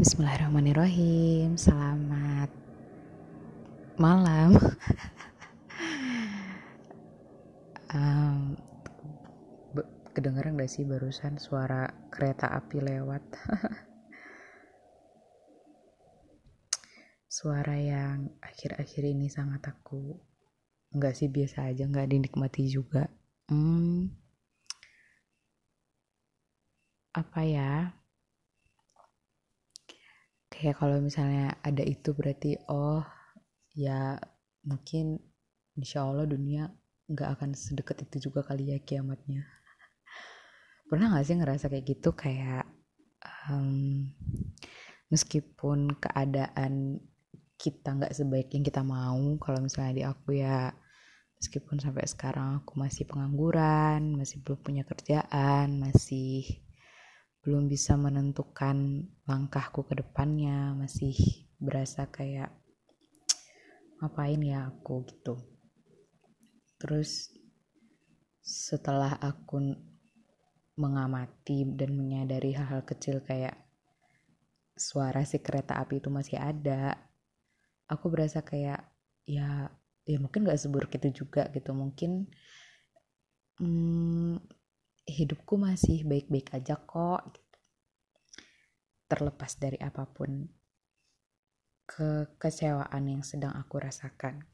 Bismillahirrahmanirrahim. Selamat malam. um, kedengeran gak sih barusan suara kereta api lewat? suara yang akhir-akhir ini sangat aku nggak sih biasa aja nggak dinikmati juga. Hmm, apa ya? Kayak kalau misalnya ada itu berarti oh ya mungkin insya Allah dunia nggak akan sedekat itu juga kali ya kiamatnya. Pernah nggak sih ngerasa kayak gitu? Kayak um, meskipun keadaan kita nggak sebaik yang kita mau kalau misalnya di aku ya meskipun sampai sekarang aku masih pengangguran masih belum punya kerjaan masih belum bisa menentukan langkahku ke depannya masih berasa kayak ngapain ya aku? gitu. Terus setelah aku mengamati dan menyadari hal-hal kecil kayak suara si kereta api itu masih ada aku berasa kayak ya ya mungkin gak seburuk itu juga gitu. Mungkin hmm, hidupku masih baik-baik aja kok. Terlepas dari apa pun kekecewaan yang sedang aku rasakan.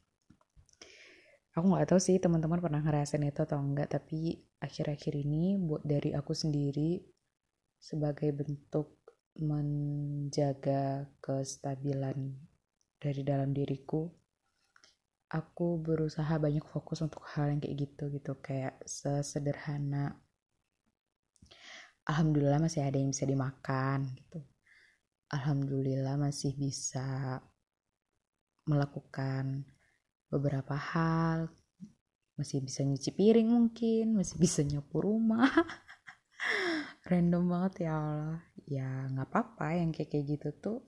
Aku nggak tahu sih teman-teman pernah ngerasain itu atau enggak tapi akhir-akhir ini buat dari aku sendiri sebagai bentuk menjaga kestabilan dari dalam diriku aku berusaha banyak fokus untuk hal yang kayak gitu gitu. Kayak sesederhana alhamdulillah masih ada yang bisa dimakan gitu. Alhamdulillah masih bisa melakukan beberapa hal. Masih bisa nyuci piring mungkin masih bisa nyapu rumah. Random banget ya Allah. Ya nggak apa-apa yang kayak kayak gitu tuh.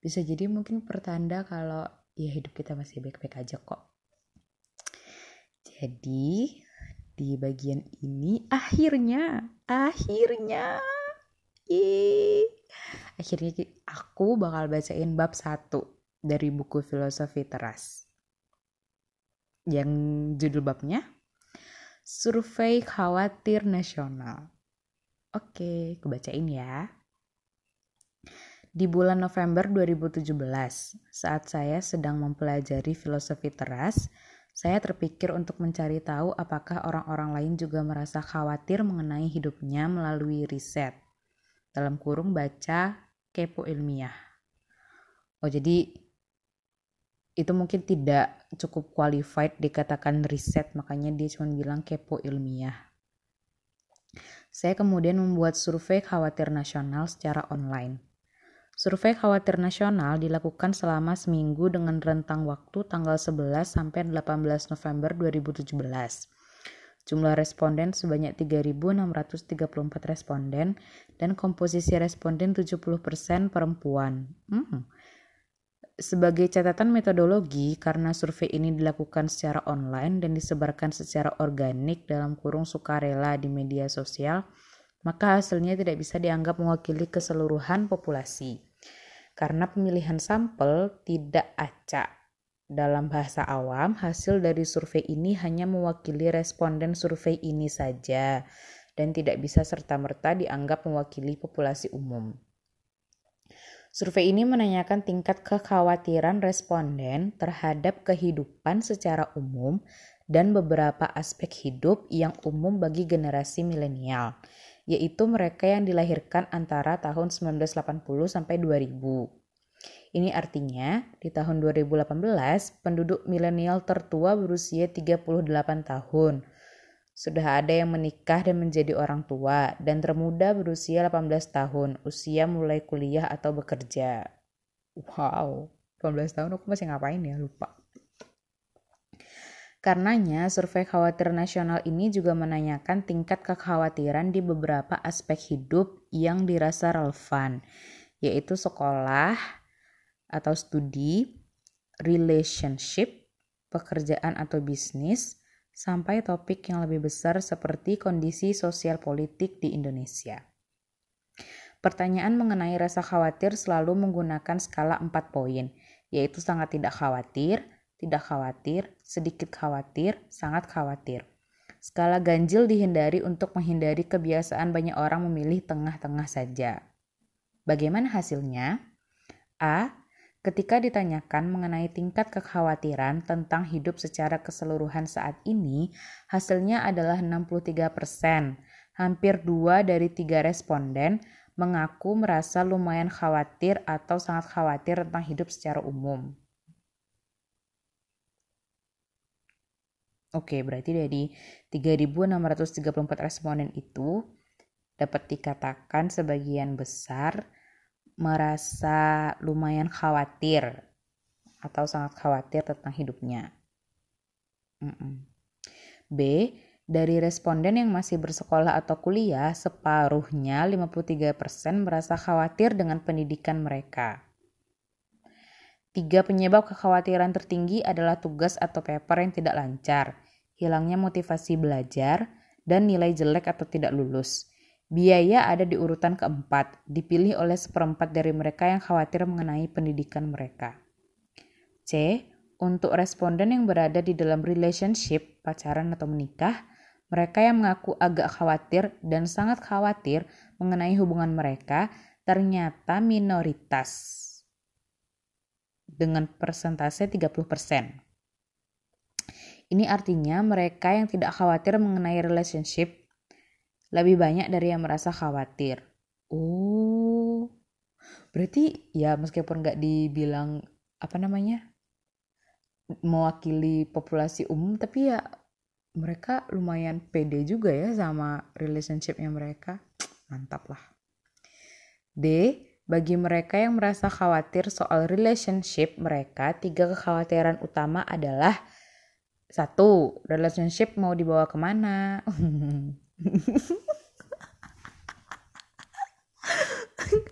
Bisa jadi mungkin pertanda kalau ya hidup kita masih baik-baik aja kok. Jadi di bagian ini akhirnya akhirnya Yeay. akhirnya aku bakal bacain bab satu dari buku filosofi teras yang judul babnya survei khawatir nasional oke kebacain ya di bulan November 2017, saat saya sedang mempelajari filosofi teras, saya terpikir untuk mencari tahu apakah orang-orang lain juga merasa khawatir mengenai hidupnya melalui riset. Dalam kurung baca kepo ilmiah. Oh, jadi itu mungkin tidak cukup qualified dikatakan riset, makanya dia cuma bilang kepo ilmiah. Saya kemudian membuat survei khawatir nasional secara online. Survei khawatir nasional dilakukan selama seminggu dengan rentang waktu tanggal 11 sampai 18 November 2017. Jumlah responden sebanyak 3.634 responden dan komposisi responden 70% perempuan. Hmm. Sebagai catatan metodologi, karena survei ini dilakukan secara online dan disebarkan secara organik dalam kurung sukarela di media sosial, maka hasilnya tidak bisa dianggap mewakili keseluruhan populasi. Karena pemilihan sampel tidak acak. Dalam bahasa awam, hasil dari survei ini hanya mewakili responden survei ini saja dan tidak bisa serta-merta dianggap mewakili populasi umum. Survei ini menanyakan tingkat kekhawatiran responden terhadap kehidupan secara umum dan beberapa aspek hidup yang umum bagi generasi milenial yaitu mereka yang dilahirkan antara tahun 1980 sampai 2000. Ini artinya, di tahun 2018, penduduk milenial tertua berusia 38 tahun. Sudah ada yang menikah dan menjadi orang tua, dan termuda berusia 18 tahun, usia mulai kuliah atau bekerja. Wow, 18 tahun aku masih ngapain ya, lupa. Karenanya, survei khawatir nasional ini juga menanyakan tingkat kekhawatiran di beberapa aspek hidup yang dirasa relevan, yaitu sekolah atau studi, relationship, pekerjaan atau bisnis, sampai topik yang lebih besar seperti kondisi sosial politik di Indonesia. Pertanyaan mengenai rasa khawatir selalu menggunakan skala 4 poin, yaitu sangat tidak khawatir, tidak khawatir, sedikit khawatir, sangat khawatir. Skala ganjil dihindari untuk menghindari kebiasaan banyak orang memilih tengah-tengah saja. Bagaimana hasilnya? A. Ketika ditanyakan mengenai tingkat kekhawatiran tentang hidup secara keseluruhan saat ini, hasilnya adalah 63%. Hampir dua dari tiga responden mengaku merasa lumayan khawatir atau sangat khawatir tentang hidup secara umum. Oke, berarti dari 3.634 responden itu dapat dikatakan sebagian besar merasa lumayan khawatir atau sangat khawatir tentang hidupnya. B. Dari responden yang masih bersekolah atau kuliah, separuhnya 53% merasa khawatir dengan pendidikan mereka. Tiga penyebab kekhawatiran tertinggi adalah tugas atau paper yang tidak lancar, hilangnya motivasi belajar, dan nilai jelek atau tidak lulus. Biaya ada di urutan keempat, dipilih oleh seperempat dari mereka yang khawatir mengenai pendidikan mereka. C. Untuk responden yang berada di dalam relationship, pacaran atau menikah, mereka yang mengaku agak khawatir dan sangat khawatir mengenai hubungan mereka ternyata minoritas dengan persentase 30%. Ini artinya mereka yang tidak khawatir mengenai relationship lebih banyak dari yang merasa khawatir. Oh, berarti ya meskipun nggak dibilang apa namanya mewakili populasi umum, tapi ya mereka lumayan pede juga ya sama relationshipnya mereka mantap lah D bagi mereka yang merasa khawatir soal relationship mereka tiga kekhawatiran utama adalah satu relationship mau dibawa ke mana?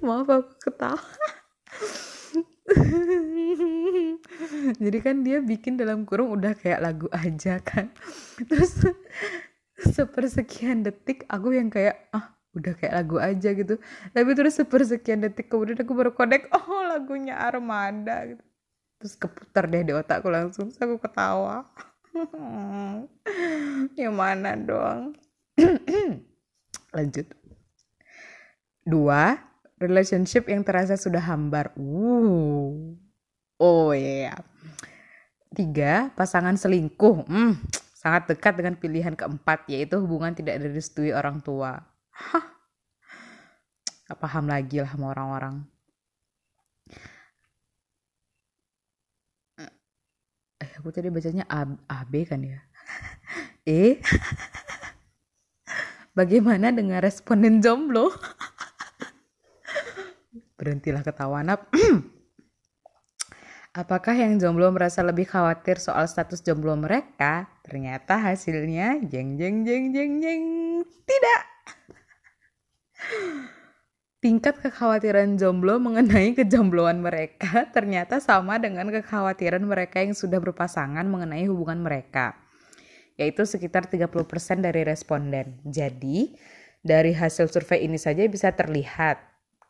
Maaf aku ketawa. Jadi kan dia bikin dalam kurung udah kayak lagu aja kan. Terus sepersekian detik aku yang kayak ah udah kayak lagu aja gitu tapi terus sepersekian detik kemudian aku baru connect oh lagunya Armada gitu terus keputar deh di otakku langsung terus aku ketawa yang mana dong lanjut dua relationship yang terasa sudah hambar. Uh. Oh iya. Yeah. Tiga, pasangan selingkuh. Hmm, sangat dekat dengan pilihan keempat, yaitu hubungan tidak direstui orang tua. Hah. Gak paham lagi lah sama orang-orang. Eh, aku tadi bacanya A, AB kan ya? E. Bagaimana dengan responden jomblo? Berhentilah ketawa nap. Apakah yang jomblo merasa lebih khawatir soal status jomblo mereka? Ternyata hasilnya jeng jeng jeng jeng jeng tidak. Tingkat kekhawatiran jomblo mengenai kejombloan mereka ternyata sama dengan kekhawatiran mereka yang sudah berpasangan mengenai hubungan mereka, yaitu sekitar 30% dari responden. Jadi, dari hasil survei ini saja bisa terlihat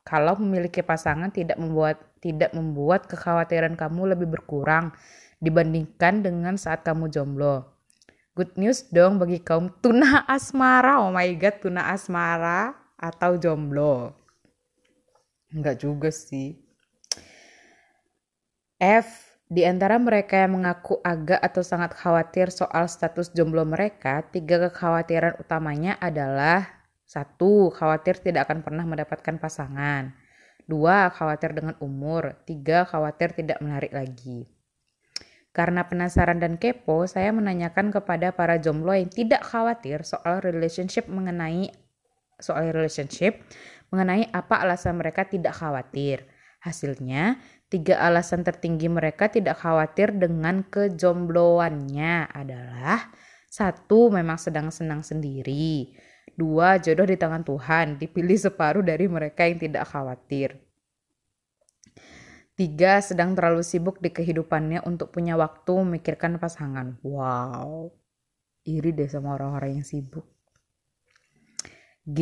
kalau memiliki pasangan tidak membuat tidak membuat kekhawatiran kamu lebih berkurang dibandingkan dengan saat kamu jomblo. Good news dong bagi kaum tuna asmara. Oh my god, tuna asmara atau jomblo. Enggak juga sih. F. Di antara mereka yang mengaku agak atau sangat khawatir soal status jomblo mereka, tiga kekhawatiran utamanya adalah satu, khawatir tidak akan pernah mendapatkan pasangan. Dua, khawatir dengan umur. Tiga, khawatir tidak menarik lagi. Karena penasaran dan kepo, saya menanyakan kepada para jomblo yang tidak khawatir soal relationship mengenai soal relationship mengenai apa alasan mereka tidak khawatir. Hasilnya, tiga alasan tertinggi mereka tidak khawatir dengan kejombloannya adalah satu, memang sedang senang sendiri. Dua, jodoh di tangan Tuhan, dipilih separuh dari mereka yang tidak khawatir. Tiga, sedang terlalu sibuk di kehidupannya untuk punya waktu memikirkan pasangan. Wow, iri deh sama orang-orang yang sibuk. G,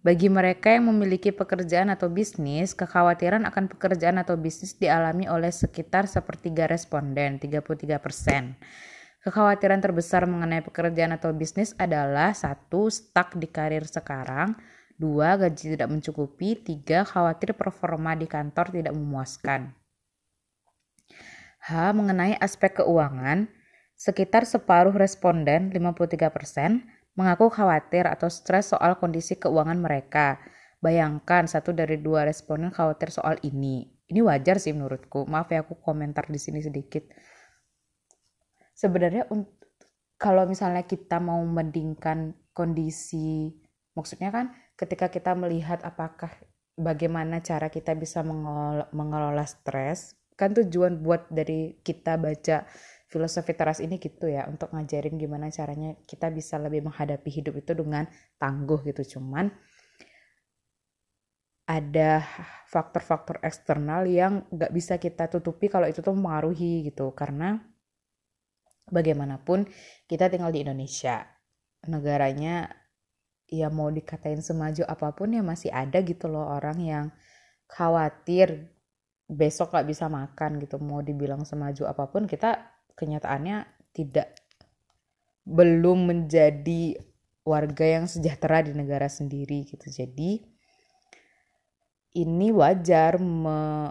Bagi mereka yang memiliki pekerjaan atau bisnis, kekhawatiran akan pekerjaan atau bisnis dialami oleh sekitar sepertiga responden, 33%. Kekhawatiran terbesar mengenai pekerjaan atau bisnis adalah satu stuck di karir sekarang, dua gaji tidak mencukupi, tiga khawatir performa di kantor tidak memuaskan. H. Mengenai aspek keuangan, sekitar separuh responden, 53%, mengaku khawatir atau stres soal kondisi keuangan mereka. Bayangkan satu dari dua responden khawatir soal ini. Ini wajar sih menurutku. Maaf ya aku komentar di sini sedikit. Sebenarnya kalau misalnya kita mau membandingkan kondisi, maksudnya kan ketika kita melihat apakah bagaimana cara kita bisa mengelola, mengelola stres, kan tujuan buat dari kita baca filosofi teras ini gitu ya untuk ngajarin gimana caranya kita bisa lebih menghadapi hidup itu dengan tangguh gitu. Cuman ada faktor-faktor eksternal yang gak bisa kita tutupi kalau itu tuh mempengaruhi gitu. Karena bagaimanapun kita tinggal di Indonesia negaranya ya mau dikatain semaju apa pun ya masih ada gitu loh orang yang khawatir besok gak bisa makan gitu. Mau dibilang semaju apa pun kita kenyataannya tidak belum menjadi warga yang sejahtera di negara sendiri gitu. Jadi ini wajar me,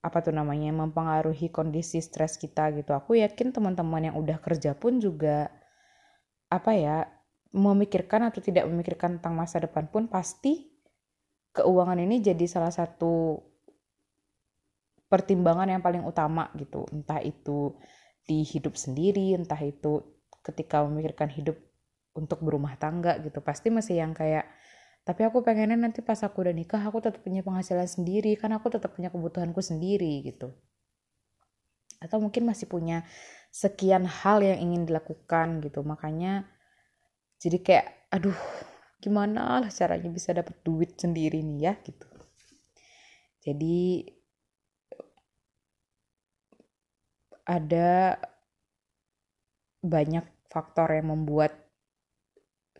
apa tuh namanya mempengaruhi kondisi stres kita gitu. Aku yakin teman-teman yang udah kerja pun juga apa ya memikirkan atau tidak memikirkan tentang masa depan pun pasti keuangan ini jadi salah satu pertimbangan yang paling utama gitu. Entah itu di hidup sendiri entah itu ketika memikirkan hidup untuk berumah tangga gitu. Pasti masih yang kayak tapi aku pengennya nanti pas aku udah nikah aku tetap punya penghasilan sendiri kan aku tetap punya kebutuhanku sendiri gitu. Atau mungkin masih punya sekian hal yang ingin dilakukan gitu. Makanya jadi kayak aduh gimana lah caranya bisa dapat duit sendiri nih ya gitu. Jadi ada banyak faktor yang membuat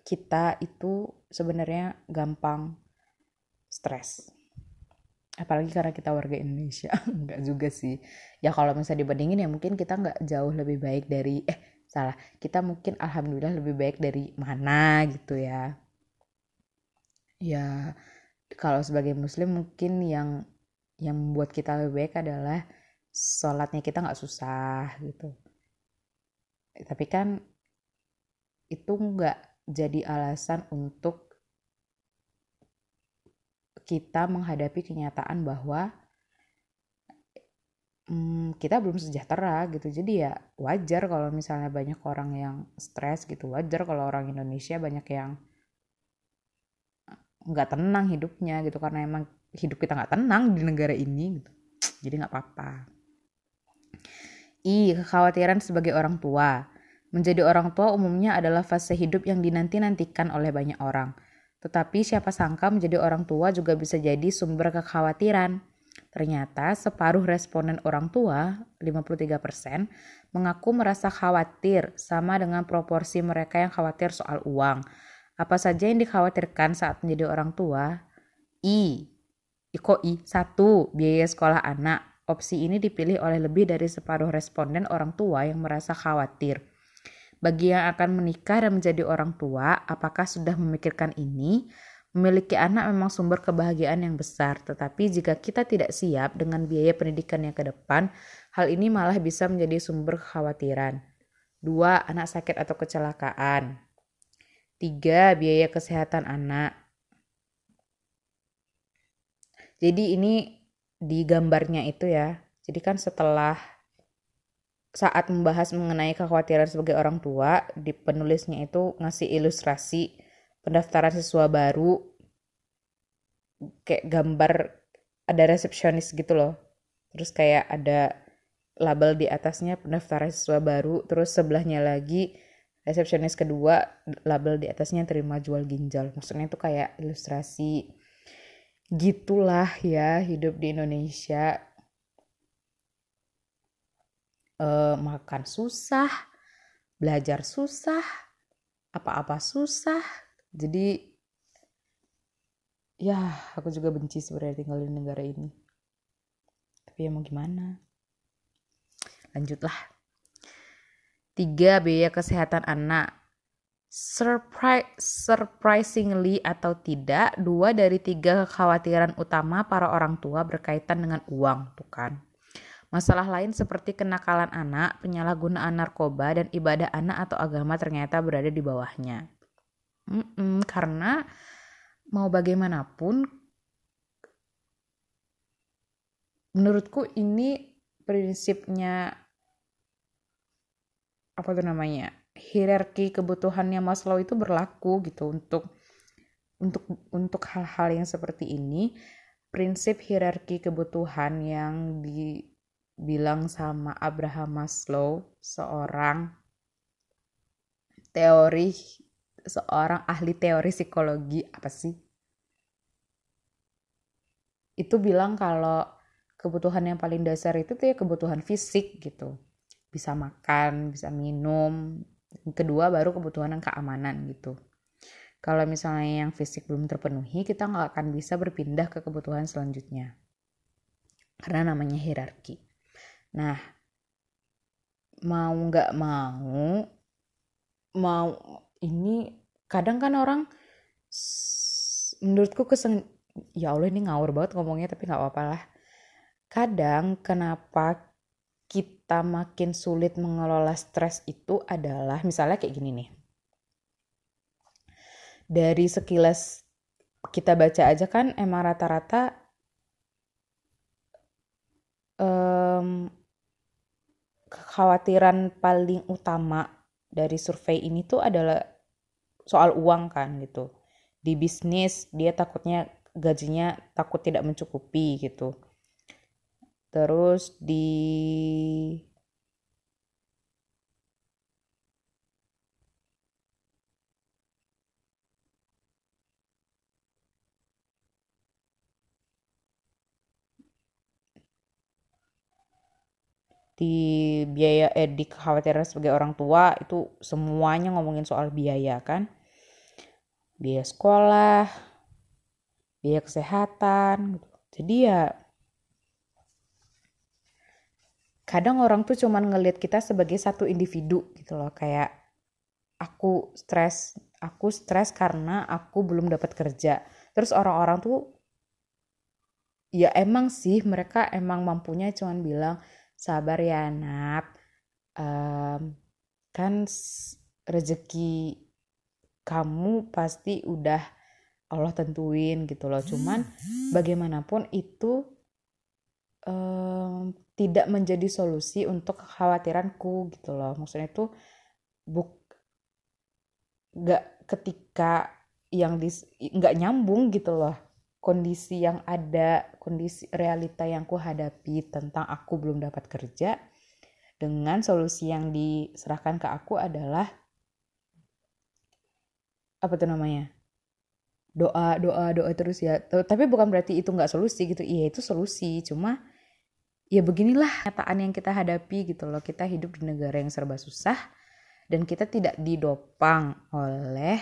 kita itu sebenarnya gampang stres. Apalagi karena kita warga Indonesia. Enggak juga sih. Ya kalau misalnya dibandingin ya mungkin kita nggak jauh lebih baik dari eh salah. Kita mungkin alhamdulillah lebih baik dari mana gitu ya. Ya kalau sebagai muslim mungkin yang yang membuat kita lebih baik adalah sholatnya kita nggak susah gitu. Tapi kan itu nggak jadi alasan untuk kita menghadapi kenyataan bahwa hmm, kita belum sejahtera gitu. Jadi ya wajar kalau misalnya banyak orang yang stres gitu. Wajar kalau orang Indonesia banyak yang nggak tenang hidupnya gitu. Karena emang hidup kita nggak tenang di negara ini gitu. Jadi nggak apa-apa I. Kekhawatiran sebagai orang tua. Menjadi orang tua umumnya adalah fase hidup yang dinanti-nantikan oleh banyak orang. Tetapi siapa sangka menjadi orang tua juga bisa jadi sumber kekhawatiran. Ternyata separuh responden orang tua, 53%, mengaku merasa khawatir sama dengan proporsi mereka yang khawatir soal uang. Apa saja yang dikhawatirkan saat menjadi orang tua? I. Iko I. Satu, biaya sekolah anak. Opsi ini dipilih oleh lebih dari separuh responden orang tua yang merasa khawatir. Bagi yang akan menikah dan menjadi orang tua, apakah sudah memikirkan ini? Memiliki anak memang sumber kebahagiaan yang besar, tetapi jika kita tidak siap dengan biaya pendidikan yang ke depan, hal ini malah bisa menjadi sumber kekhawatiran. Dua, anak sakit atau kecelakaan. Tiga, biaya kesehatan anak. Jadi ini di gambarnya itu ya. Jadi kan setelah saat membahas mengenai kekhawatiran sebagai orang tua, di penulisnya itu ngasih ilustrasi pendaftaran siswa baru kayak gambar ada resepsionis gitu loh. Terus kayak ada label di atasnya pendaftaran siswa baru, terus sebelahnya lagi resepsionis kedua label di atasnya terima jual ginjal. Maksudnya itu kayak ilustrasi gitulah ya hidup di Indonesia. Uh, makan susah belajar susah apa-apa susah. Jadi ya aku juga benci sebenarnya tinggal di negara ini. Tapi ya mau gimana? Lanjutlah. Tiga biaya kesehatan anak Surprise, surprisingly atau tidak, dua dari tiga kekhawatiran utama para orang tua berkaitan dengan uang, bukan? Masalah lain seperti kenakalan anak, penyalahgunaan narkoba, dan ibadah anak atau agama ternyata berada di bawahnya. Mm-mm, karena mau bagaimanapun, menurutku ini prinsipnya apa tuh namanya hierarki kebutuhannya Maslow itu berlaku gitu untuk untuk untuk hal-hal yang seperti ini. Prinsip hierarki kebutuhan yang dibilang sama Abraham Maslow seorang teori seorang ahli teori psikologi apa sih? Itu bilang kalau kebutuhan yang paling dasar itu tuh ya kebutuhan fisik gitu. Bisa makan bisa minum kedua baru kebutuhan dan keamanan gitu. Kalau misalnya yang fisik belum terpenuhi kita nggak akan bisa berpindah ke kebutuhan selanjutnya. Karena namanya hierarki. Nah mau nggak mau mau ini kadang kan orang menurutku kesen ya Allah ini ngawur banget ngomongnya tapi nggak apa-apa lah. Kadang kenapa kita makin sulit mengelola stres itu adalah misalnya kayak gini nih. Dari sekilas kita baca aja kan emang rata-rata um, kekhawatiran paling utama dari survei ini tuh adalah soal uang kan gitu. Di bisnis dia takutnya gajinya takut tidak mencukupi gitu terus di di biaya eh di kekhawatiran sebagai orang tua itu semuanya ngomongin soal biaya kan biaya sekolah biaya kesehatan gitu. jadi ya kadang orang tuh cuman ngelihat kita sebagai satu individu gitu loh kayak aku stres aku stres karena aku belum dapat kerja. Terus orang-orang tuh ya emang sih mereka emang mampunya cuman bilang sabar ya nak um, kan rezeki kamu pasti udah Allah tentuin gitu loh. Cuman bagaimanapun itu um, tidak menjadi solusi untuk kekhawatiranku gitu loh. Maksudnya itu buk gak ketika yang dis nggak nyambung gitu loh. Kondisi yang ada kondisi realita yang ku hadapi tentang aku belum dapat kerja dengan solusi yang diserahkan ke aku adalah apa tuh namanya? Doa doa doa terus ya. Tapi bukan berarti itu nggak solusi gitu. Iya itu solusi. Cuma ya beginilah kenyataan yang kita hadapi gitu loh. Kita hidup di negara yang serba susah dan kita tidak didopang oleh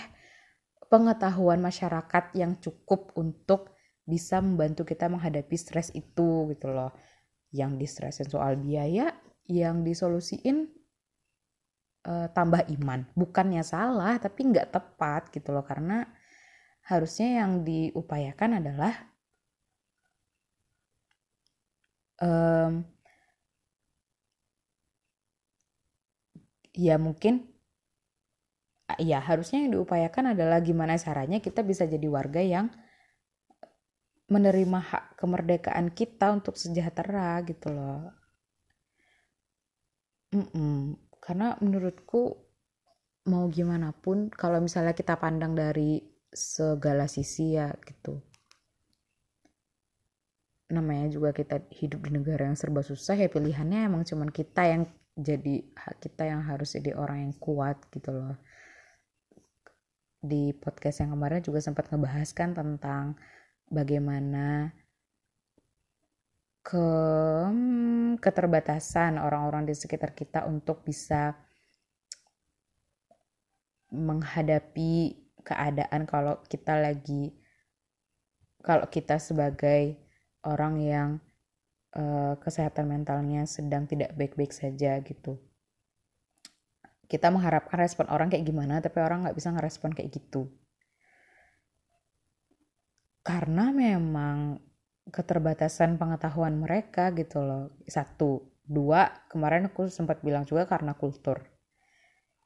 pengetahuan masyarakat yang cukup untuk bisa membantu kita menghadapi stres itu gitu loh. Yang distresin soal biaya yang disolusiin uh, tambah iman. Bukannya salah tapi nggak tepat gitu loh. Karena harusnya yang diupayakan adalah um, ya mungkin ya harusnya yang diupayakan adalah gimana caranya kita bisa jadi warga yang menerima hak kemerdekaan kita untuk sejahtera gitu loh. Mm-mm. Karena menurutku mau gimana pun kalau misalnya kita pandang dari segala sisi ya gitu namanya juga kita hidup di negara yang serba susah ya pilihannya emang cuman kita yang jadi kita yang harus jadi orang yang kuat gitu loh. Di podcast yang kemarin juga sempat ngebahaskan tentang bagaimana ke keterbatasan orang-orang di sekitar kita untuk bisa menghadapi keadaan kalau kita lagi kalau kita sebagai orang yang uh, kesehatan mentalnya sedang tidak baik-baik saja gitu. Kita mengharapkan respon orang kayak gimana tapi orang nggak bisa ngerespon kayak gitu. Karena memang keterbatasan pengetahuan mereka gitu loh. Satu. Dua kemarin aku sempat bilang juga karena kultur.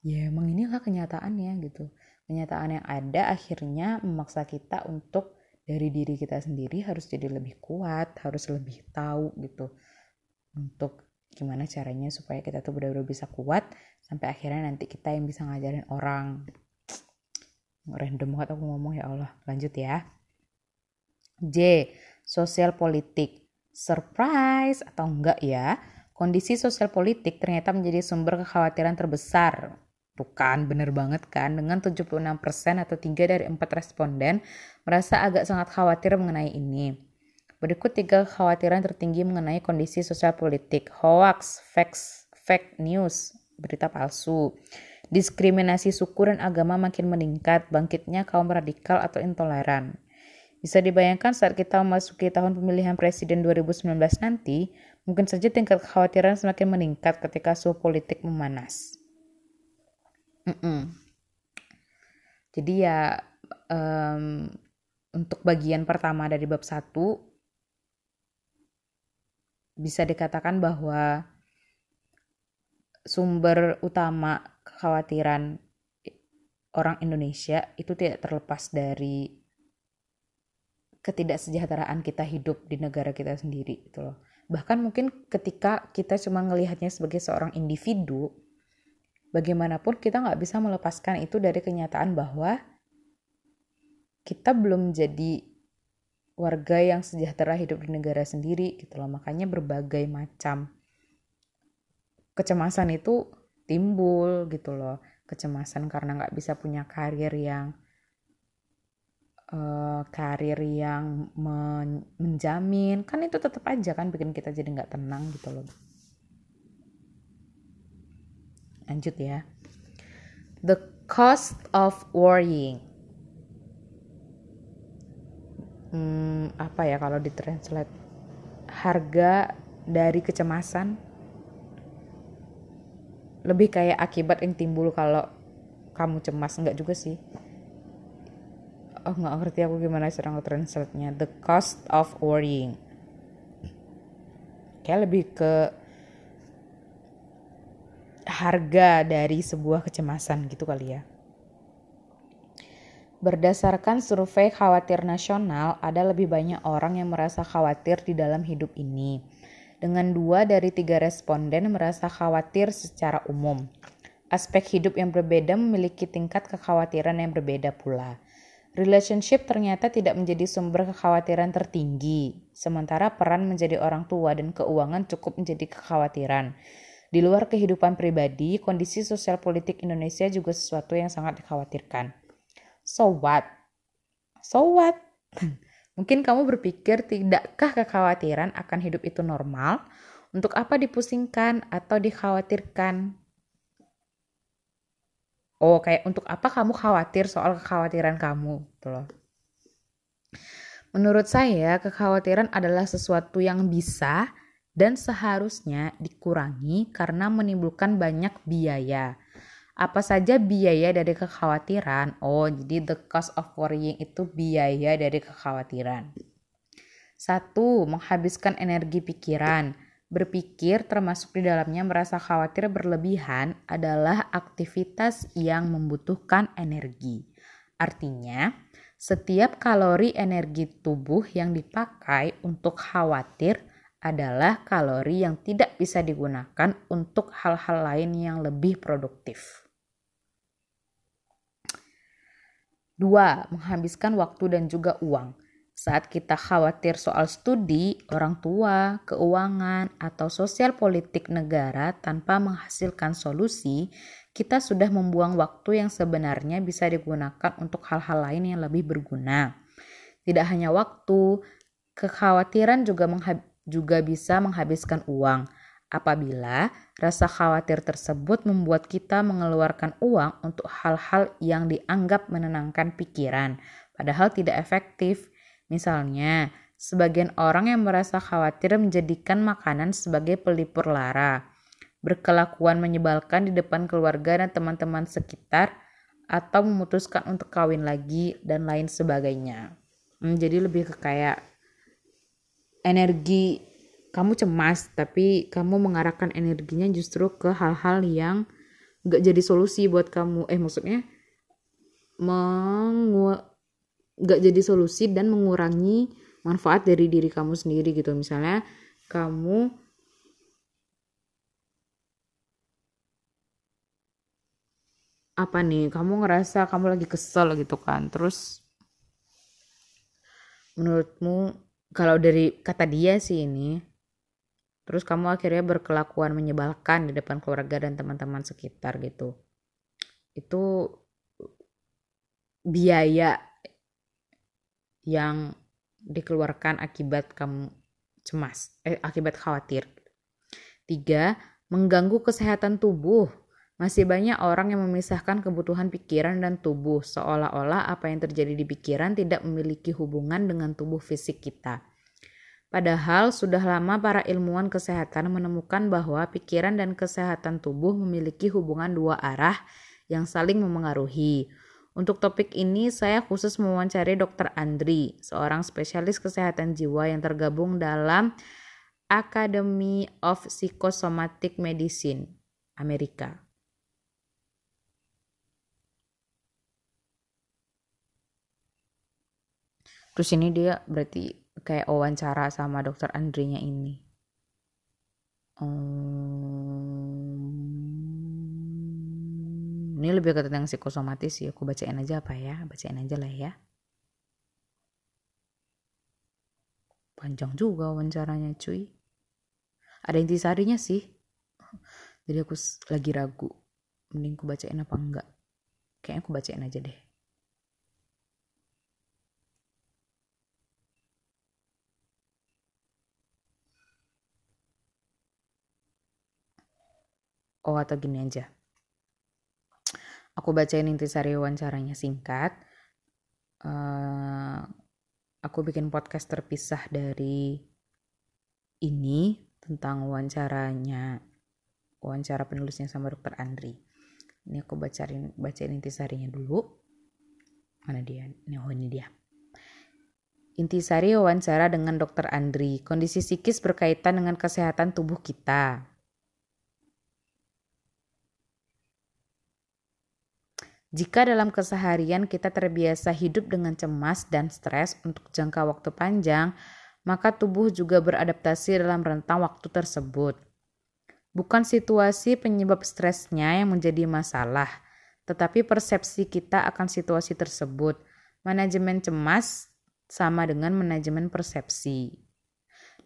Ya emang inilah kenyataannya gitu. Kenyataan yang ada akhirnya memaksa kita untuk dari diri kita sendiri harus jadi lebih kuat harus lebih tahu gitu untuk gimana caranya supaya kita tuh benar-benar bisa kuat sampai akhirnya nanti kita yang bisa ngajarin orang. Random banget aku ngomong ya Allah. Lanjut ya. J sosial politik. Surprise atau enggak ya? Kondisi sosial politik ternyata menjadi sumber kekhawatiran terbesar Tuh kan, bener banget kan. Dengan 76% atau 3 dari 4 responden merasa agak sangat khawatir mengenai ini. Berikut tiga kekhawatiran tertinggi mengenai kondisi sosial politik. Hoax, facts, fake news, berita palsu. Diskriminasi suku dan agama makin meningkat, bangkitnya kaum radikal atau intoleran. Bisa dibayangkan saat kita memasuki tahun pemilihan presiden 2019 nanti, mungkin saja tingkat kekhawatiran semakin meningkat ketika suhu politik memanas. Mm -mm. Jadi ya um, untuk bagian pertama dari bab 1 bisa dikatakan bahwa sumber utama kekhawatiran orang Indonesia itu tidak terlepas dari ketidaksejahteraan kita hidup di negara kita sendiri gitu loh. Bahkan mungkin ketika kita cuma melihatnya sebagai seorang individu, bagaimanapun kita nggak bisa melepaskan itu dari kenyataan bahwa kita belum jadi warga yang sejahtera hidup di negara sendiri gitu loh. Makanya berbagai macam kecemasan itu timbul gitu loh. Kecemasan karena nggak bisa punya karir yang uh, karir yang men menjamin. Kan itu tetap aja kan bikin kita jadi nggak tenang gitu loh lanjut ya. The cost of worrying. Hmm, apa ya kalau ditranslate? Harga dari kecemasan. Lebih kayak akibat yang timbul kalau kamu cemas. Enggak juga sih. Oh nggak ngerti aku gimana cara nge-translate nya the cost of worrying. Kayak lebih ke harga dari sebuah kecemasan gitu kali ya Berdasarkan survei khawatir nasional, ada lebih banyak orang yang merasa khawatir di dalam hidup ini. Dengan dua dari tiga responden merasa khawatir secara umum. Aspek hidup yang berbeda memiliki tingkat kekhawatiran yang berbeda pula. Relationship ternyata tidak menjadi sumber kekhawatiran tertinggi, sementara peran menjadi orang tua dan keuangan cukup menjadi kekhawatiran. Di luar kehidupan pribadi, kondisi sosial politik Indonesia juga sesuatu yang sangat dikhawatirkan. So what? So what? Mungkin kamu berpikir tidakkah kekhawatiran akan hidup itu normal? Untuk apa dipusingkan atau dikhawatirkan? Oh, kayak untuk apa kamu khawatir soal kekhawatiran kamu? Gitu loh. Menurut saya, kekhawatiran adalah sesuatu yang bisa dan seharusnya dikurangi karena menimbulkan banyak biaya. Apa saja biaya dari kekhawatiran? Oh, jadi the cost of worrying itu biaya dari kekhawatiran. Satu, menghabiskan energi pikiran. Berpikir termasuk di dalamnya merasa khawatir berlebihan adalah aktivitas yang membutuhkan energi. Artinya, setiap kalori energi tubuh yang dipakai untuk khawatir adalah kalori yang tidak bisa digunakan untuk hal-hal lain yang lebih produktif. Dua, menghabiskan waktu dan juga uang. Saat kita khawatir soal studi, orang tua, keuangan, atau sosial politik negara tanpa menghasilkan solusi, kita sudah membuang waktu yang sebenarnya bisa digunakan untuk hal-hal lain yang lebih berguna. Tidak hanya waktu, kekhawatiran juga, juga bisa menghabiskan uang apabila rasa khawatir tersebut membuat kita mengeluarkan uang untuk hal-hal yang dianggap menenangkan pikiran, padahal tidak efektif. Misalnya, sebagian orang yang merasa khawatir menjadikan makanan sebagai pelipur lara, berkelakuan menyebalkan di depan keluarga dan teman-teman sekitar, atau memutuskan untuk kawin lagi, dan lain sebagainya. Hmm, jadi lebih ke kayak energi kamu cemas, tapi kamu mengarahkan energinya justru ke hal-hal yang gak jadi solusi buat kamu. Eh maksudnya mengu gak jadi solusi dan mengurangi manfaat dari diri kamu sendiri gitu misalnya kamu apa nih kamu ngerasa kamu lagi kesel gitu kan terus menurutmu kalau dari kata dia sih ini terus kamu akhirnya berkelakuan menyebalkan di depan keluarga dan teman-teman sekitar gitu itu biaya yang dikeluarkan akibat kamu cemas, eh, akibat khawatir. Tiga, mengganggu kesehatan tubuh. Masih banyak orang yang memisahkan kebutuhan pikiran dan tubuh, seolah-olah apa yang terjadi di pikiran tidak memiliki hubungan dengan tubuh fisik kita. Padahal sudah lama para ilmuwan kesehatan menemukan bahwa pikiran dan kesehatan tubuh memiliki hubungan dua arah yang saling memengaruhi. Untuk topik ini, saya khusus mewawancari Dr. Andri, seorang spesialis kesehatan jiwa yang tergabung dalam Academy of Psychosomatic Medicine, Amerika. Terus ini dia berarti kayak wawancara sama dokter Andrinya ini. Um, ini lebih ke tentang psikosomatis sih. Aku bacain aja apa ya? Bacain aja lah ya. Panjang juga wawancaranya cuy. Ada intisarinya sih. Jadi aku lagi ragu. Mending aku bacain apa enggak. Kayaknya aku bacain aja deh Oh atau gini aja aku bacain intisari wawancaranya singkat uh, aku bikin podcast terpisah dari ini tentang wawancaranya wawancara penulisnya sama dokter Andri ini aku bacain bacain intisarinya dulu mana dia ini oh ini dia Intisari wawancara dengan Dr. Andri. Kondisi psikis berkaitan dengan kesehatan tubuh kita. Jika dalam keseharian kita terbiasa hidup dengan cemas dan stres untuk jangka waktu panjang, maka tubuh juga beradaptasi dalam rentang waktu tersebut. Bukan situasi penyebab stresnya yang menjadi masalah, tetapi persepsi kita akan situasi tersebut. Manajemen cemas sama dengan manajemen persepsi.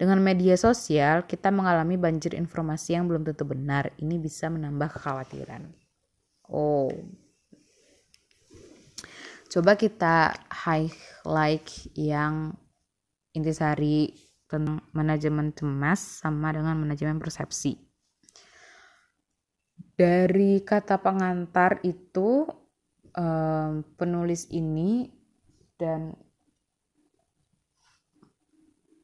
Dengan media sosial, kita mengalami banjir informasi yang belum tentu benar. Ini bisa menambah kekhawatiran. Oh, Coba kita highlight yang intisari tentang manajemen cemas sama dengan manajemen persepsi. Dari kata pengantar itu penulis ini dan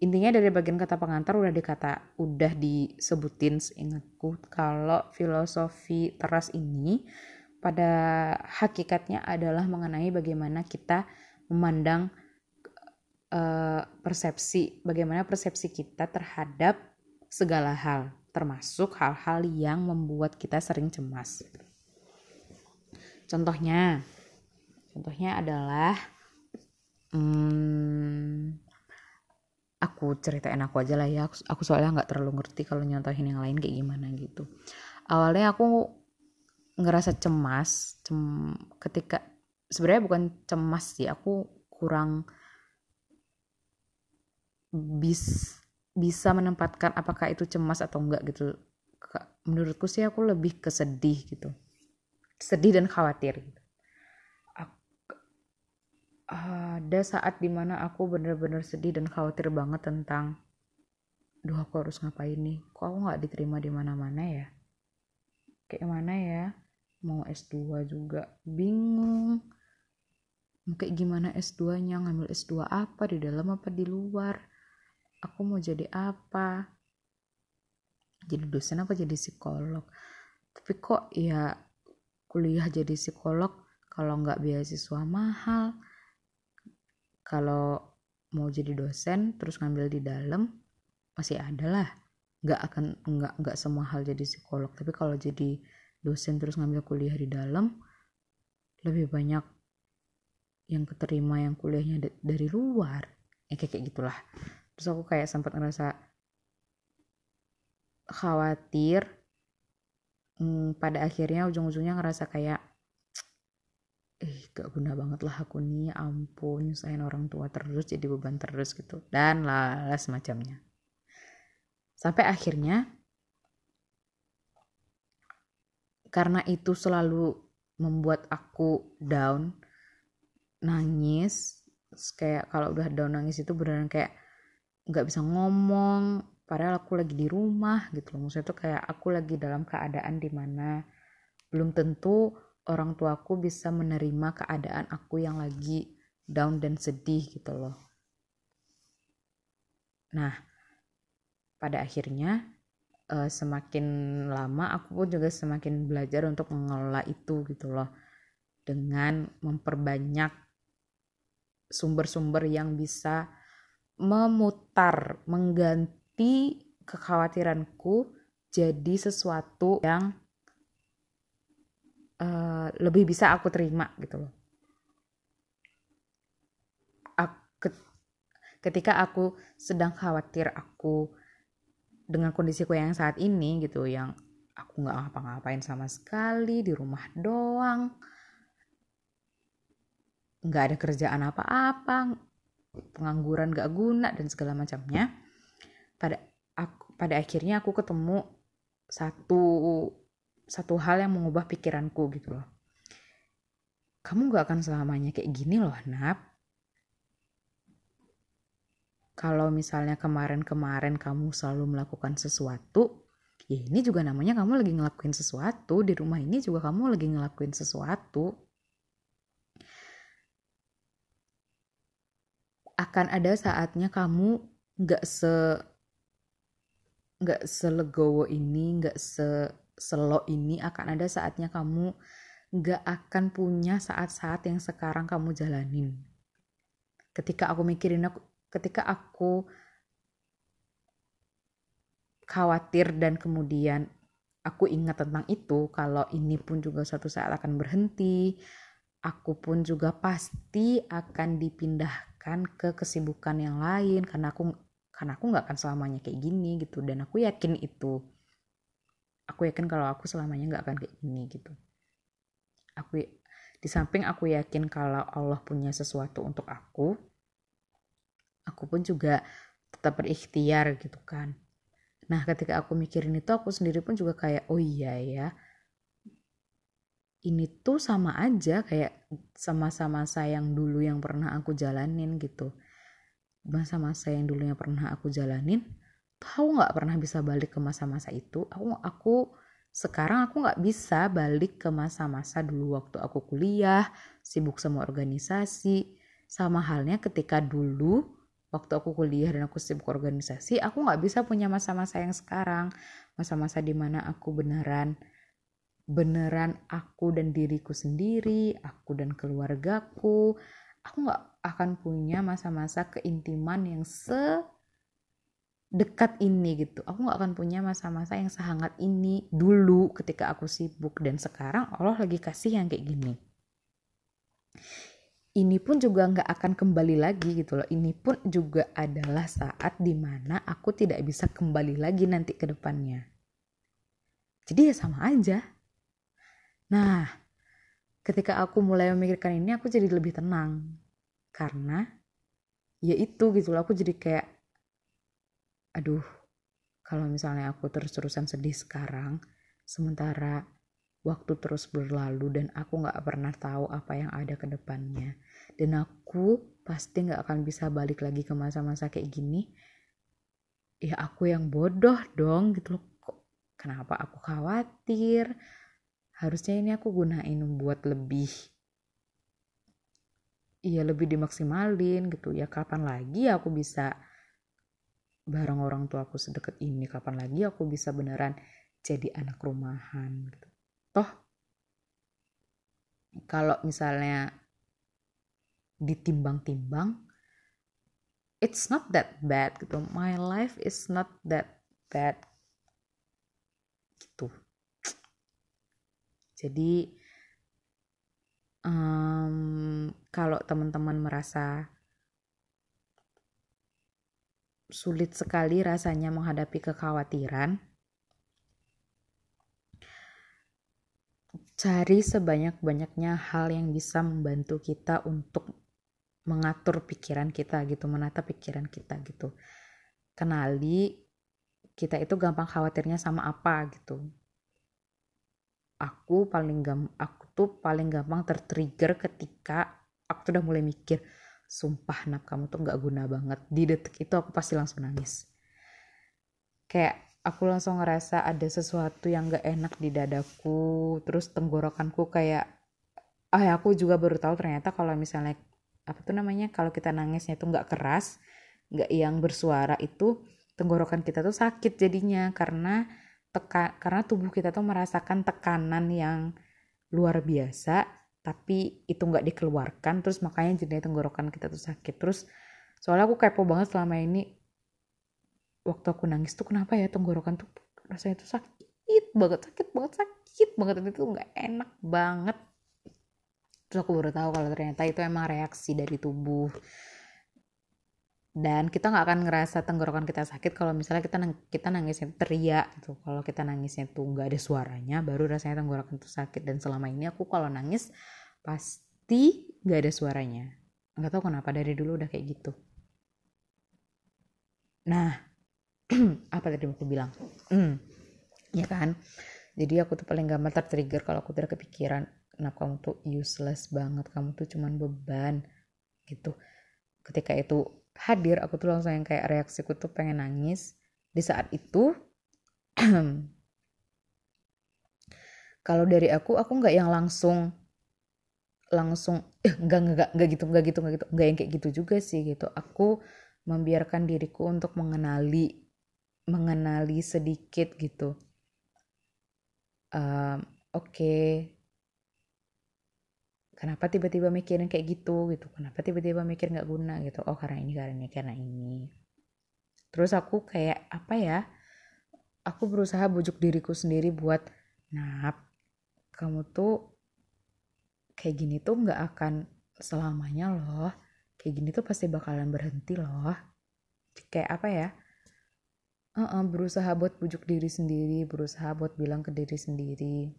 intinya dari bagian kata pengantar udah dikata udah disebutin seingatku kalau filosofi teras ini pada hakikatnya adalah mengenai bagaimana kita memandang uh, persepsi, bagaimana persepsi kita terhadap segala hal, termasuk hal-hal yang membuat kita sering cemas. Contohnya, contohnya adalah, hmm, aku ceritain aku aja lah ya. Aku, aku soalnya nggak terlalu ngerti kalau nyontohin yang lain kayak gimana gitu. Awalnya aku ngerasa cemas cem ketika sebenarnya bukan cemas sih aku kurang bis bisa menempatkan apakah itu cemas atau enggak gitu. Menurutku sih aku lebih kesedih gitu. Sedih dan khawatir gitu. Ada saat di mana aku bener-bener sedih dan khawatir banget tentang duh aku harus ngapain nih? Kok aku nggak diterima di mana-mana ya? Kayak mana ya mau S2 juga. Bingung. Mau kayak gimana S2 nya ngambil S2 apa? Di dalam apa di luar? Aku mau jadi apa? Jadi dosen apa jadi psikolog? Tapi kok ya kuliah jadi psikolog kalau nggak beasiswa mahal? Kalau mau jadi dosen terus ngambil di dalam masih ada lah. Nggak akan nggak nggak semua hal jadi psikolog. Tapi kalau jadi dosen terus ngambil kuliah di dalam lebih banyak yang keterima yang kuliahnya dari luar. Ya kayak kayak gitulah. Terus aku kayak sempat ngerasa khawatir hmm, pada akhirnya ujung-ujungnya ngerasa kayak eh gak guna banget lah aku nih ampun nyusahin orang tua terus jadi beban terus gitu. Dan lah semacamnya sampai akhirnya karena itu selalu membuat aku down nangis. Kayak kalau udah down nangis itu beneran kayak nggak bisa ngomong padahal aku lagi di rumah gitu loh. Maksudnya tuh kayak aku lagi dalam keadaan di mana belum tentu orang tuaku bisa menerima keadaan aku yang lagi down dan sedih gitu loh. Nah pada akhirnya uh, semakin lama aku pun juga semakin belajar untuk mengelola itu gitu loh dengan memperbanyak sumber-sumber yang bisa memutar, mengganti kekhawatiranku jadi sesuatu yang uh, lebih bisa aku terima gitu loh. Ketika aku sedang khawatir aku dengan kondisiku yang saat ini gitu, yang aku nggak ngapa-ngapain sama sekali di rumah doang, nggak ada kerjaan apa-apa pengangguran gak guna dan segala macamnya. Pada aku pada akhirnya aku ketemu satu satu hal yang mengubah pikiranku gitu loh. Kamu gak akan selamanya kayak gini loh Nap kalau misalnya kemarin-kemarin kamu selalu melakukan sesuatu ya ini juga namanya kamu lagi ngelakuin sesuatu. Di rumah ini juga kamu lagi ngelakuin sesuatu. Akan ada saatnya kamu nggak se nggak selegowo ini nggak se selo ini. Akan ada saatnya kamu nggak akan punya saat-saat yang sekarang kamu jalanin. Ketika aku mikirin aku ketika aku khawatir dan kemudian aku ingat tentang itu kalau ini pun juga suatu saat akan berhenti aku pun juga pasti akan dipindah kan ke kesibukan yang lain karena aku karena aku nggak akan selamanya kayak gini gitu. Dan aku yakin itu. Aku yakin kalau aku selamanya nggak akan kayak gini gitu. Aku di samping aku yakin kalau Allah punya sesuatu untuk aku aku pun juga tetap berikhtiar gitu kan. Nah ketika aku mikirin itu aku sendiri pun juga kayak oh iya ya ini tuh sama aja kayak sama-sama saya yang dulu yang pernah aku jalanin gitu. Masa-masa yang dulu yang pernah aku jalanin tahu nggak pernah bisa balik ke masa-masa itu. Aku aku sekarang aku nggak bisa balik ke masa-masa dulu waktu aku kuliah sibuk sama organisasi. Sama halnya ketika dulu waktu aku kuliah dan aku sibuk organisasi aku nggak bisa punya masa-masa yang sekarang masa-masa di mana aku beneran beneran aku dan diriku sendiri, aku dan keluargaku. Aku nggak akan punya masa-masa keintiman yang sedekat ini gitu. Aku nggak akan punya masa-masa yang sehangat ini dulu ketika aku sibuk dan sekarang Allah lagi kasih yang kayak gini. Ini pun juga nggak akan kembali lagi gitu loh. Ini pun juga adalah saat di mana aku tidak bisa kembali lagi nanti ke depannya. Jadi ya sama aja Nah, ketika aku mulai memikirkan ini aku jadi lebih tenang. Karena ya itu gitu loh, aku jadi kayak aduh, kalau misalnya aku terus-terusan sedih sekarang, sementara waktu terus berlalu dan aku nggak pernah tahu apa yang ada ke depannya. Dan aku pasti nggak akan bisa balik lagi ke masa-masa kayak gini. Ya aku yang bodoh dong gitu loh. Kok kenapa aku khawatir? harusnya ini aku gunain buat lebih iya lebih dimaksimalin gitu ya kapan lagi aku bisa bareng orang tua aku sedekat ini kapan lagi aku bisa beneran jadi anak rumahan gitu toh kalau misalnya ditimbang-timbang it's not that bad gitu. My life is not that bad. Gitu. Jadi um, kalau teman-teman merasa sulit sekali rasanya menghadapi kekhawatiran, cari sebanyak-banyaknya hal yang bisa membantu kita untuk mengatur pikiran kita gitu, menata pikiran kita gitu. Kenali kita itu gampang khawatirnya sama apa gitu. Aku paling gam aku tuh paling gampang tertrigger ketika aku tuh udah mulai mikir, sumpah nap kamu tuh nggak guna banget di detik itu aku pasti langsung nangis kayak aku langsung ngerasa ada sesuatu yang gak enak di dadaku terus tenggorokanku kayak ah ya aku juga baru tahu ternyata kalau misalnya apa tuh namanya kalau kita nangisnya itu nggak keras nggak yang bersuara itu tenggorokan kita tuh sakit jadinya karena teka karena tubuh kita tuh merasakan tekanan yang luar biasa tapi itu nggak dikeluarkan terus makanya jadinya tenggorokan kita tuh sakit. Terus soalnya aku kepo banget selama ini waktu aku nangis tuh kenapa ya tenggorokan tuh rasanya tuh sakit banget sakit banget sakit banget itu nggak enak banget terus aku baru tahu kalau ternyata itu emang reaksi dari tubuh. Dan kita nggak akan ngerasa tenggorokan kita sakit kalau misalnya kita nang kita nangisnya teriak gitu. Kalau kita nangisnya tuh nggak ada suaranya baru rasanya tenggorokan itu sakit. Dan selama ini aku kalau nangis pasti nggak ada suaranya. Nggak tahu kenapa dari dulu udah kayak gitu. Nah apa tadi aku bilang? Hmm, ya kan? Jadi aku tuh paling gampang tertrigger kalau aku tidak kepikiran kenapa kamu tuh useless banget? Kamu tuh cuman beban gitu. Ketika itu hadir aku tuh langsung yang kayak reaksiku tuh pengen nangis. Di saat itu kalau dari aku aku nggak yang langsung langsung eh nggak nggak nggak gitu nggak gitu nggak gitu nggak yang kayak gitu juga sih gitu. Aku membiarkan diriku untuk mengenali mengenali sedikit gitu. Um, oke. okay, kenapa tiba-tiba mikirin kayak gitu gitu? Kenapa tiba-tiba mikir nggak guna gitu? Oh karena ini karena ini karena ini. Terus aku kayak apa ya aku berusaha bujuk diriku sendiri buat nah kamu tuh kayak gini tuh nggak akan selamanya loh. Kayak gini tuh pasti bakalan berhenti loh. Kayak apa ya? Uh -uh, berusaha buat bujuk diri sendiri berusaha buat bilang ke diri sendiri.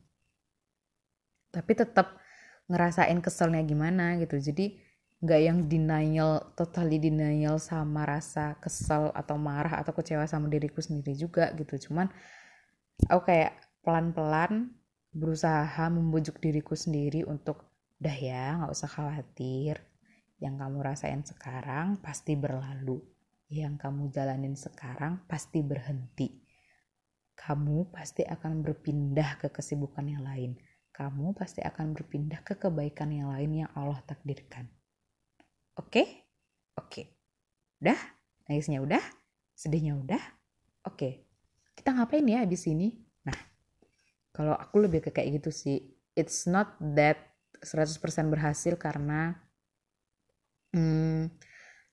Tapi tetap ngerasain keselnya gimana gitu. Jadi nggak yang denial totally denial sama rasa kesel atau marah atau kecewa sama diriku sendiri juga gitu. Cuman aku kayak pelan-pelan berusaha membujuk diriku sendiri untuk udah ya nggak usah khawatir. Yang kamu rasain sekarang pasti berlalu. Yang kamu jalanin sekarang pasti berhenti. Kamu pasti akan berpindah ke kesibukan yang lain kamu pasti akan berpindah ke kebaikan yang lain yang Allah takdirkan. Oke? Oke. Udah? Nangisnya udah? Sedihnya udah? Oke. Kita ngapain ya di sini? Nah, kalau aku lebih ke kayak gitu sih. It's not that 100% berhasil karena hmm,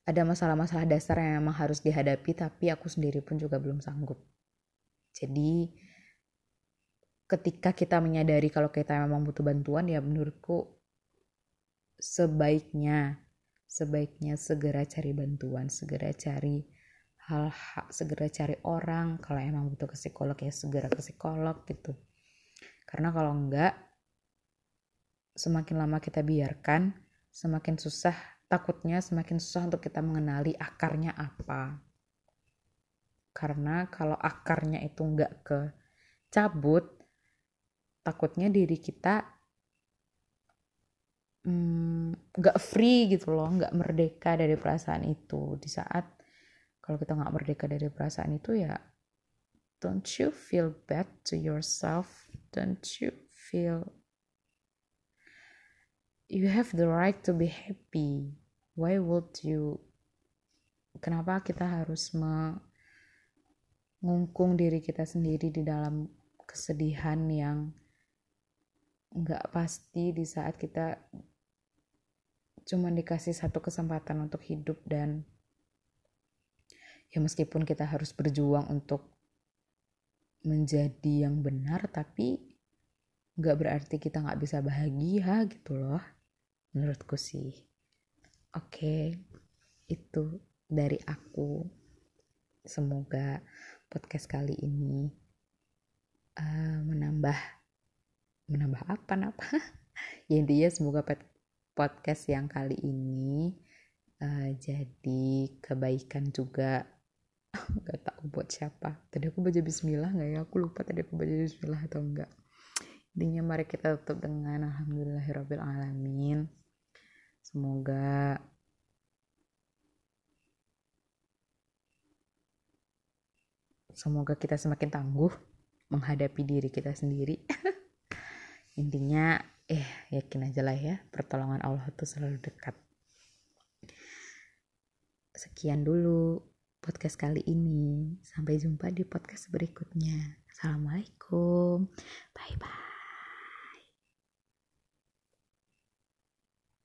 ada masalah-masalah dasar yang memang harus dihadapi tapi aku sendiri pun juga belum sanggup. Jadi ketika kita menyadari kalau kita memang butuh bantuan ya menurutku sebaiknya sebaiknya segera cari bantuan segera cari hal, hal segera cari orang. Kalau emang butuh ke psikolog ya segera ke psikolog gitu. Karena kalau enggak semakin lama kita biarkan semakin susah takutnya semakin susah untuk kita mengenali akarnya apa. Karena kalau akarnya itu enggak ke cabut takutnya diri kita hmm, nggak mm, free gitu loh nggak merdeka dari perasaan itu. Di saat kalau kita nggak merdeka dari perasaan itu ya don't you feel bad to yourself? Don't you feel you have the right to be happy? Why would you? Kenapa kita harus mengungkung diri kita sendiri di dalam kesedihan yang nggak pasti di saat kita cuma dikasih satu kesempatan untuk hidup dan ya meskipun kita harus berjuang untuk menjadi yang benar tapi nggak berarti kita nggak bisa bahagia gitu loh menurutku sih. Oke itu dari aku. Semoga podcast kali ini uh, menambah menambah apa apa ya intinya semoga podcast yang kali ini uh, jadi kebaikan juga. Nggak tahu buat siapa. Tadi aku baca Bismillah nggak ya? Aku lupa tadi aku baca Bismillah atau enggak intinya mari kita tutup dengan Alhamdulillahirabbil alamin semoga semoga kita semakin tangguh menghadapi diri kita sendiri intinya eh yakin aja lah ya pertolongan Allah itu selalu dekat sekian dulu podcast kali ini. Sampai jumpa di podcast berikutnya. Assalamualaikum. Bye bye.